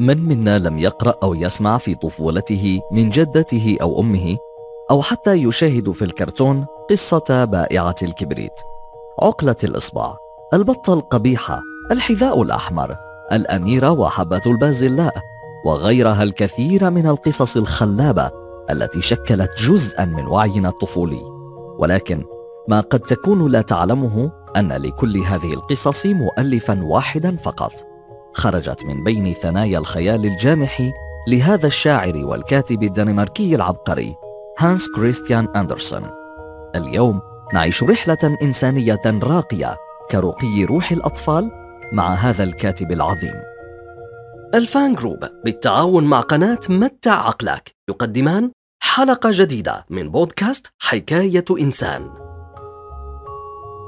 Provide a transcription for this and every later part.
من منا لم يقرأ أو يسمع في طفولته من جدته أو أمه أو حتى يشاهد في الكرتون قصة بائعة الكبريت. عقلة الإصبع البطة القبيحة الحذاء الأحمر الأميرة وحبة البازلاء وغيرها الكثير من القصص الخلابة التي شكلت جزءا من وعينا الطفولي. ولكن ما قد تكون لا تعلمه أن لكل هذه القصص مؤلفا واحدا فقط. خرجت من بين ثنايا الخيال الجامح لهذا الشاعر والكاتب الدنماركي العبقري هانس كريستيان أندرسون. اليوم نعيش رحلة إنسانية راقية كرقي روح الأطفال مع هذا الكاتب العظيم. الفان group بالتعاون مع قناة متع عقلك يقدمان حلقة جديدة من بودكاست حكاية إنسان.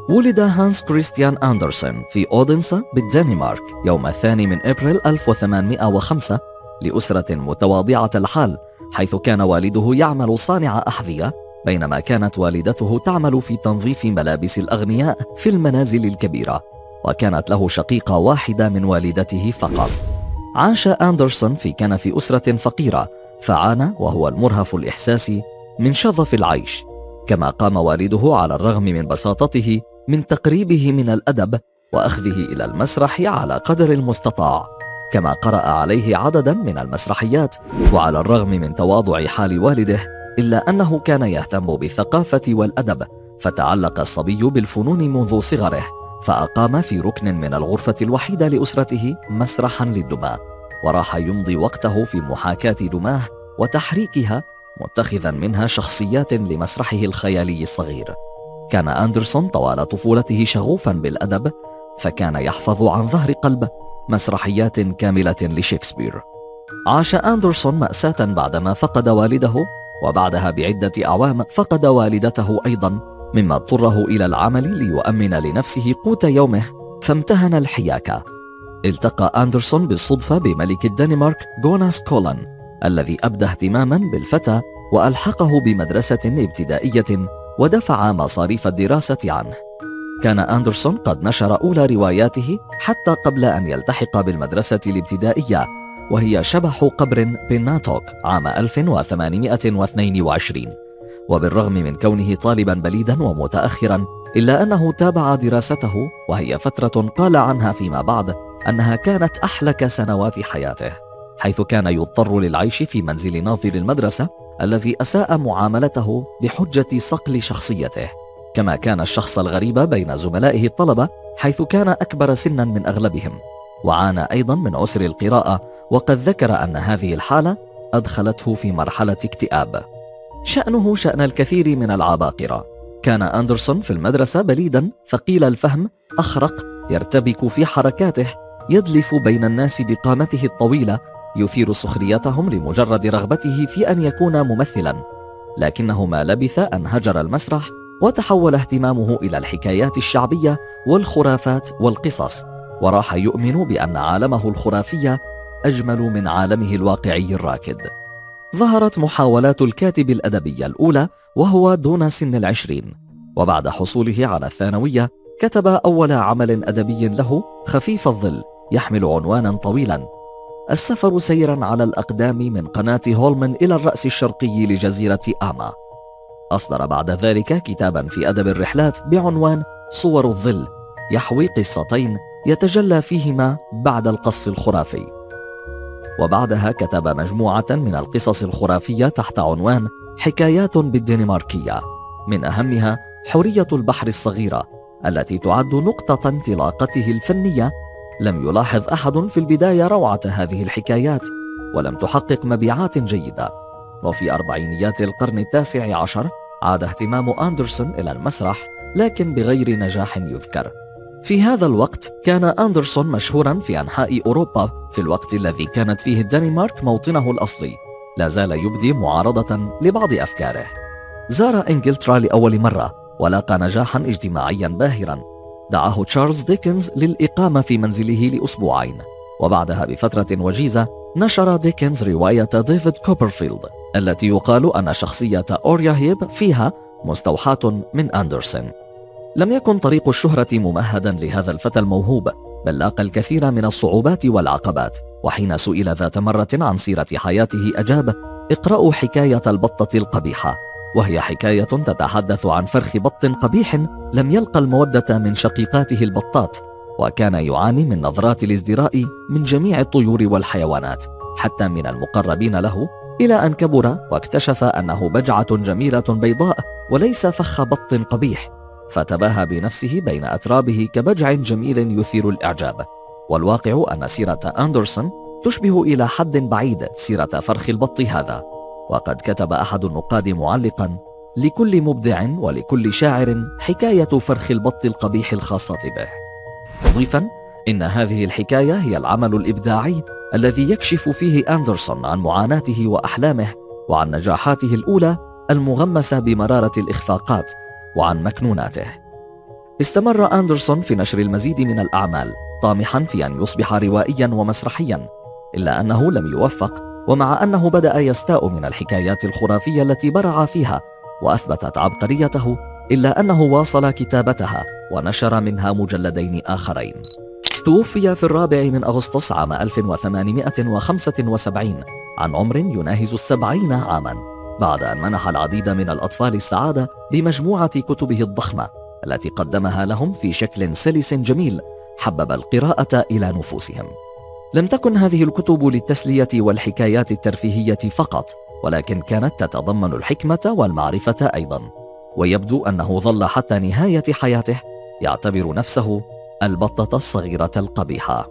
ولد هانس كريستيان أندرسون في أودنسا بالدنمارك يوم الثاني من أبريل 1805 لأسرة متواضعة الحال حيث كان والده يعمل صانع أحذية بينما كانت والدته تعمل في تنظيف ملابس الأغنياء في المنازل الكبيرة وكانت له شقيقة واحدة من والدته فقط. عاش أندرسون في كنف أسرة فقيرة فعانى وهو المرهف الإحساسي من شظف العيش. كما قام والده على الرغم من بساطته من تقريبه من الأدب وأخذه إلى المسرح على قدر المستطاع كما قرأ عليه عددا من المسرحيات وعلى الرغم من تواضع حال والده إلا أنه كان يهتم بالثقافة والأدب فتعلق الصبي بالفنون منذ صغره فأقام في ركن من الغرفة الوحيدة لأسرته مسرحا للدماء وراح يمضي وقته في محاكاة دماه وتحريكها متخذا منها شخصيات لمسرحه الخيالي الصغير. كان أندرسون طوال طفولته شغوفا بالأدب فكان يحفظ عن ظهر قلب مسرحيات كاملة لشكسبير عاش أندرسون مأساة بعدما فقد والده وبعدها بعدة أعوام فقد والدته أيضا مما اضطره إلى العمل ليؤمن لنفسه قوت يومه فامتهن الحياكة التقى أندرسون بالصدفة بملك الدنمارك جوناس كولان الذي أبدى اهتماما بالفتى وألحقه بمدرسة ابتدائية ودفع مصاريف الدراسة عنه. كان أندرسون قد نشر أولى رواياته حتى قبل أن يلتحق بالمدرسة الابتدائية وهي شبح قبر بناتوك عام 1822 وبالرغم من كونه طالبا بليدا ومتأخرا إلا أنه تابع دراسته وهي فترة قال عنها فيما بعد أنها كانت أحلك سنوات حياته حيث كان يضطر للعيش في منزل ناظر المدرسة الذي أساء معاملته بحجة صقل شخصيته كما كان الشخص الغريب بين زملائه الطلبة حيث كان أكبر سنا من أغلبهم. وعانى أيضا من عسر القراءة وقد ذكر أن هذه الحالة أدخلته في مرحلة اكتئاب. شأنه شأن الكثير من العباقرة. كان أندرسون في المدرسة بليدا ثقيل الفهم أخرق يرتبك في حركاته يدلف بين الناس بقامته الطويلة يثير سخريتهم لمجرد رغبته في أن يكون ممثلا. لكنه ما لبث أن هجر المسرح وتحول اهتمامه إلى الحكايات الشعبية والخرافات والقصص. وراح يؤمن بأن عالمه الخرافي أجمل من عالمه الواقعي الراكد. ظهرت محاولات الكاتب الأدبية الأولى وهو دون سن العشرين. وبعد حصوله على الثانوية كتب أول عمل أدبي له خفيف الظل يحمل عنوانا طويلا. السفر سيرا على الأقدام من قناة هولمن إلى الرأس الشرقي لجزيرة آما. أصدر بعد ذلك كتابا في أدب الرحلات بعنوان صور الظل يحوي قصتين يتجلى فيهما بعد القص الخرافي. وبعدها كتب مجموعة من القصص الخرافية تحت عنوان حكايات بالدنماركية. من أهمها حورية البحر الصغيرة التي تعد نقطة انطلاقته الفنية لم يلاحظ أحد في البداية روعة هذه الحكايات ولم تحقق مبيعات جيدة. وفي أربعينيات القرن التاسع عشر عاد اهتمام أندرسون إلى المسرح لكن بغير نجاح يذكر. في هذا الوقت كان أندرسون مشهورا في أنحاء أوروبا في الوقت الذي كانت فيه الدنمارك موطنه الأصلي. لا زال يبدي معارضة لبعض أفكاره. زار إنجلترا لأول مرة ولاقى نجاحا اجتماعيا باهرا. دعاه تشارلز ديكنز للإقامة في منزله لأسبوعين. وبعدها بفترة وجيزة نشر ديكنز رواية ديفيد كوبرفيلد التي يقال أن شخصية أوريا هيب فيها مستوحاة من أندرسون. لم يكن طريق الشهرة ممهدا لهذا الفتى الموهوب بل لاقى الكثير من الصعوبات والعقبات وحين سئل ذات مرة عن سيرة حياته أجاب اقرأوا حكاية البطة القبيحة. وهي حكاية تتحدث عن فرخ بط قبيح لم يلقى المودة من شقيقاته البطات وكان يعاني من نظرات الازدراء من جميع الطيور والحيوانات حتى من المقربين له إلى أن كبر واكتشف أنه بجعة جميلة بيضاء وليس فخ بط قبيح فتباهى بنفسه بين أترابه كبجع جميل يثير الإعجاب. والواقع أن سيرة أندرسون تشبه إلى حد بعيد سيرة فرخ البط هذا. وقد كتب أحد النقاد معلقا لكل مبدع ولكل شاعر حكاية فرخ البط القبيح الخاصة به. مضيفا إن هذه الحكاية هي العمل الإبداعي الذي يكشف فيه أندرسون عن معاناته وأحلامه وعن نجاحاته الأولى المغمسة بمرارة الإخفاقات وعن مكنوناته. استمر أندرسون في نشر المزيد من الأعمال طامحا في أن يصبح روائيا ومسرحيا إلا أنه لم يوفق ومع أنه بدأ يستاء من الحكايات الخرافية التي برع فيها وأثبتت عبقريته إلا أنه واصل كتابتها ونشر منها مجلدين آخرين. توفي في الرابع من أغسطس عام 1875 عن عمر يناهز السبعين عاما بعد أن منح العديد من الأطفال السعادة بمجموعة كتبه الضخمة التي قدمها لهم في شكل سلس جميل حبب القراءة إلى نفوسهم. لم تكن هذه الكتب للتسلية والحكايات الترفيهية فقط ولكن كانت تتضمن الحكمة والمعرفة أيضا. ويبدو أنه ظل حتى نهاية حياته يعتبر نفسه البطة الصغيرة القبيحة.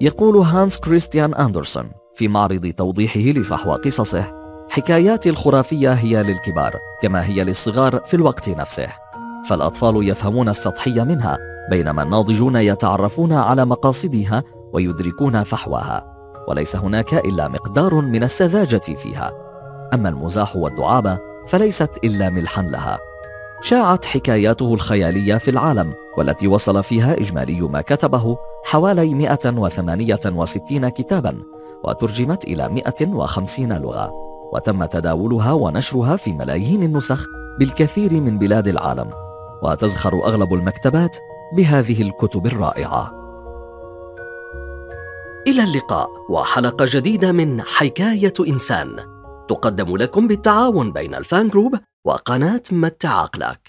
يقول هانس كريستيان أندرسون في معرض توضيحه لفحوى قصصه حكاياتي الخرافية هي للكبار كما هي للصغار في الوقت نفسه. فالأطفال يفهمون السطحية منها بينما الناضجون يتعرفون على مقاصدها ويدركون فحواها وليس هناك إلا مقدار من السذاجة فيها. أما المزاح والدعابة فليست إلا ملحا لها. شاعت حكاياته الخيالية في العالم والتي وصل فيها إجمالي ما كتبه حوالي 168 كتابا وترجمت إلى 150 لغة. وتم تداولها ونشرها في ملايين النسخ بالكثير من بلاد العالم. وتزخر أغلب المكتبات بهذه الكتب الرائعة. إلى اللقاء وحلقة جديدة من حكاية إنسان. تقدم لكم بالتعاون بين الفان جروب وقناة متع عقلك